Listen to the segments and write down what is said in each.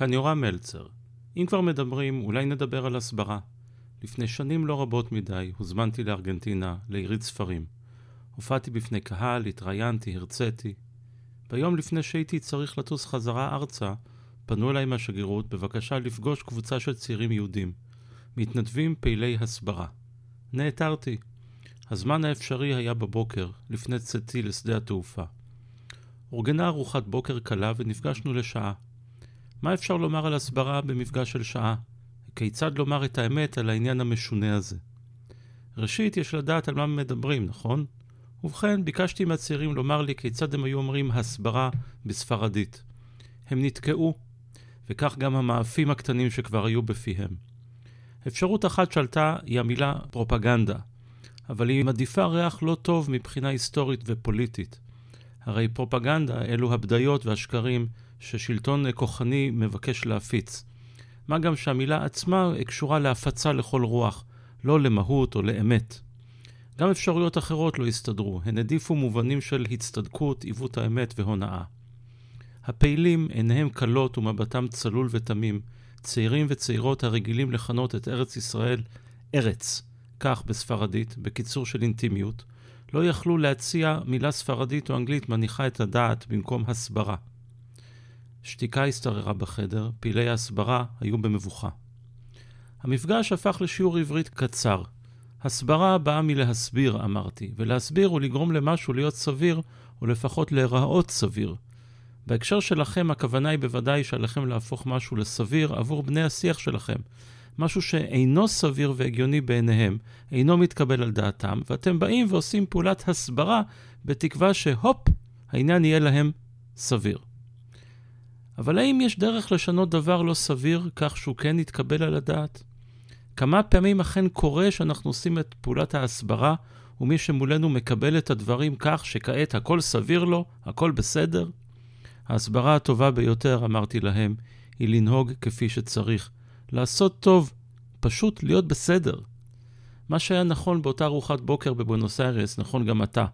כאן יורם מלצר. אם כבר מדברים, אולי נדבר על הסברה. לפני שנים לא רבות מדי הוזמנתי לארגנטינה, לעירית ספרים. הופעתי בפני קהל, התראיינתי, הרציתי. ביום לפני שהייתי צריך לטוס חזרה ארצה, פנו אליי מהשגרירות בבקשה לפגוש קבוצה של צעירים יהודים, מתנדבים פעילי הסברה. נעתרתי. הזמן האפשרי היה בבוקר, לפני צאתי לשדה התעופה. אורגנה ארוחת בוקר קלה ונפגשנו לשעה. מה אפשר לומר על הסברה במפגש של שעה? כיצד לומר את האמת על העניין המשונה הזה? ראשית, יש לדעת על מה מדברים, נכון? ובכן, ביקשתי מהצעירים לומר לי כיצד הם היו אומרים הסברה בספרדית. הם נתקעו, וכך גם המאפים הקטנים שכבר היו בפיהם. אפשרות אחת שעלתה היא המילה פרופגנדה, אבל היא מעדיפה ריח לא טוב מבחינה היסטורית ופוליטית. הרי פרופגנדה אלו הבדיות והשקרים ששלטון כוחני מבקש להפיץ. מה גם שהמילה עצמה קשורה להפצה לכל רוח, לא למהות או לאמת. גם אפשרויות אחרות לא הסתדרו, הן העדיפו מובנים של הצטדקות, עיוות האמת והונאה. הפעילים, עיניהם כלות ומבטם צלול ותמים, צעירים וצעירות הרגילים לכנות את ארץ ישראל ארץ, כך בספרדית, בקיצור של אינטימיות, לא יכלו להציע מילה ספרדית או אנגלית מניחה את הדעת במקום הסברה. שתיקה השתררה בחדר, פעילי ההסברה היו במבוכה. המפגש הפך לשיעור עברית קצר. הסברה באה מלהסביר, אמרתי, ולהסביר הוא לגרום למשהו להיות סביר, או לפחות להיראות סביר. בהקשר שלכם, הכוונה היא בוודאי שעליכם להפוך משהו לסביר עבור בני השיח שלכם. משהו שאינו סביר והגיוני בעיניהם, אינו מתקבל על דעתם, ואתם באים ועושים פעולת הסברה בתקווה שהופ, העניין יהיה להם סביר. אבל האם יש דרך לשנות דבר לא סביר כך שהוא כן יתקבל על הדעת? כמה פעמים אכן קורה שאנחנו עושים את פעולת ההסברה, ומי שמולנו מקבל את הדברים כך שכעת הכל סביר לו, הכל בסדר? ההסברה הטובה ביותר, אמרתי להם, היא לנהוג כפי שצריך. לעשות טוב, פשוט להיות בסדר. מה שהיה נכון באותה ארוחת בוקר בבונוס איירס, נכון גם אתה.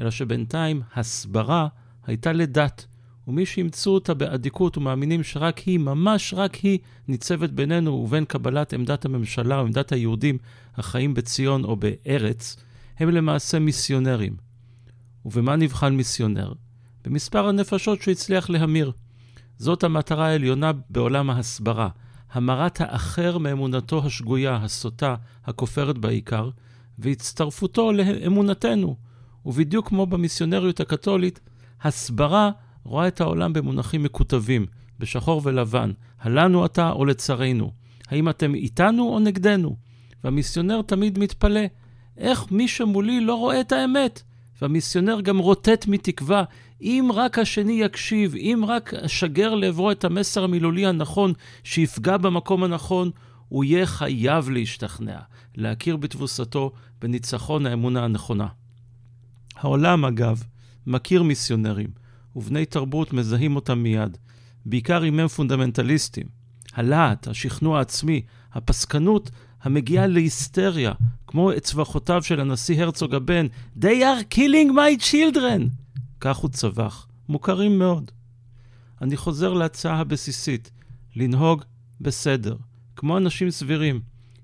אלא שבינתיים הסברה הייתה לדת, ומי שאימצו אותה באדיקות ומאמינים שרק היא, ממש רק היא, ניצבת בינינו ובין קבלת עמדת הממשלה או עמדת היהודים החיים בציון או בארץ, הם למעשה מיסיונרים. ובמה נבחן מיסיונר? במספר הנפשות שהוא הצליח להמיר. זאת המטרה העליונה בעולם ההסברה, המרת האחר מאמונתו השגויה, הסוטה, הכופרת בעיקר, והצטרפותו לאמונתנו. ובדיוק כמו במיסיונריות הקתולית, הסברה רואה את העולם במונחים מקוטבים, בשחור ולבן, הלנו אתה או לצרינו. האם אתם איתנו או נגדנו? והמיסיונר תמיד מתפלא, איך מי שמולי לא רואה את האמת? והמיסיונר גם רוטט מתקווה, אם רק השני יקשיב, אם רק אשגר לעברו את המסר המילולי הנכון, שיפגע במקום הנכון, הוא יהיה חייב להשתכנע, להכיר בתבוסתו, בניצחון האמונה הנכונה. העולם, אגב, מכיר מיסיונרים, ובני תרבות מזהים אותם מיד, בעיקר אם הם פונדמנטליסטים. הלהט, השכנוע העצמי, הפסקנות המגיעה להיסטריה, כמו את צווחותיו של הנשיא הרצוג הבן, They are killing my children! כך הוא צווח, מוכרים מאוד. אני חוזר להצעה הבסיסית, לנהוג בסדר, כמו אנשים סבירים.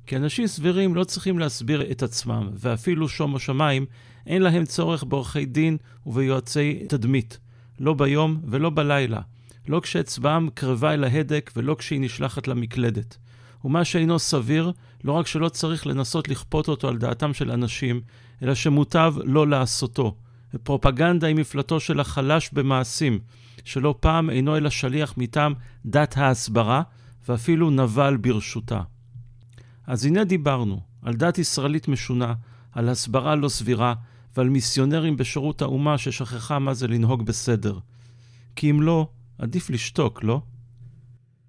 כי אנשים סבירים לא צריכים להסביר את עצמם, ואפילו שומו שמיים, אין להם צורך בעורכי דין וביועצי תדמית. לא ביום ולא בלילה. לא כשאצבעם קרבה אל ההדק ולא כשהיא נשלחת למקלדת. ומה שאינו סביר, לא רק שלא צריך לנסות לכפות אותו על דעתם של אנשים, אלא שמוטב לא לעשותו. ופרופגנדה היא מפלטו של החלש במעשים, שלא פעם אינו אלא שליח מטעם דת ההסברה, ואפילו נבל ברשותה. אז הנה דיברנו על דת ישראלית משונה, על הסברה לא סבירה, ועל מיסיונרים בשירות האומה ששכחה מה זה לנהוג בסדר. כי אם לא, עדיף לשתוק, לא?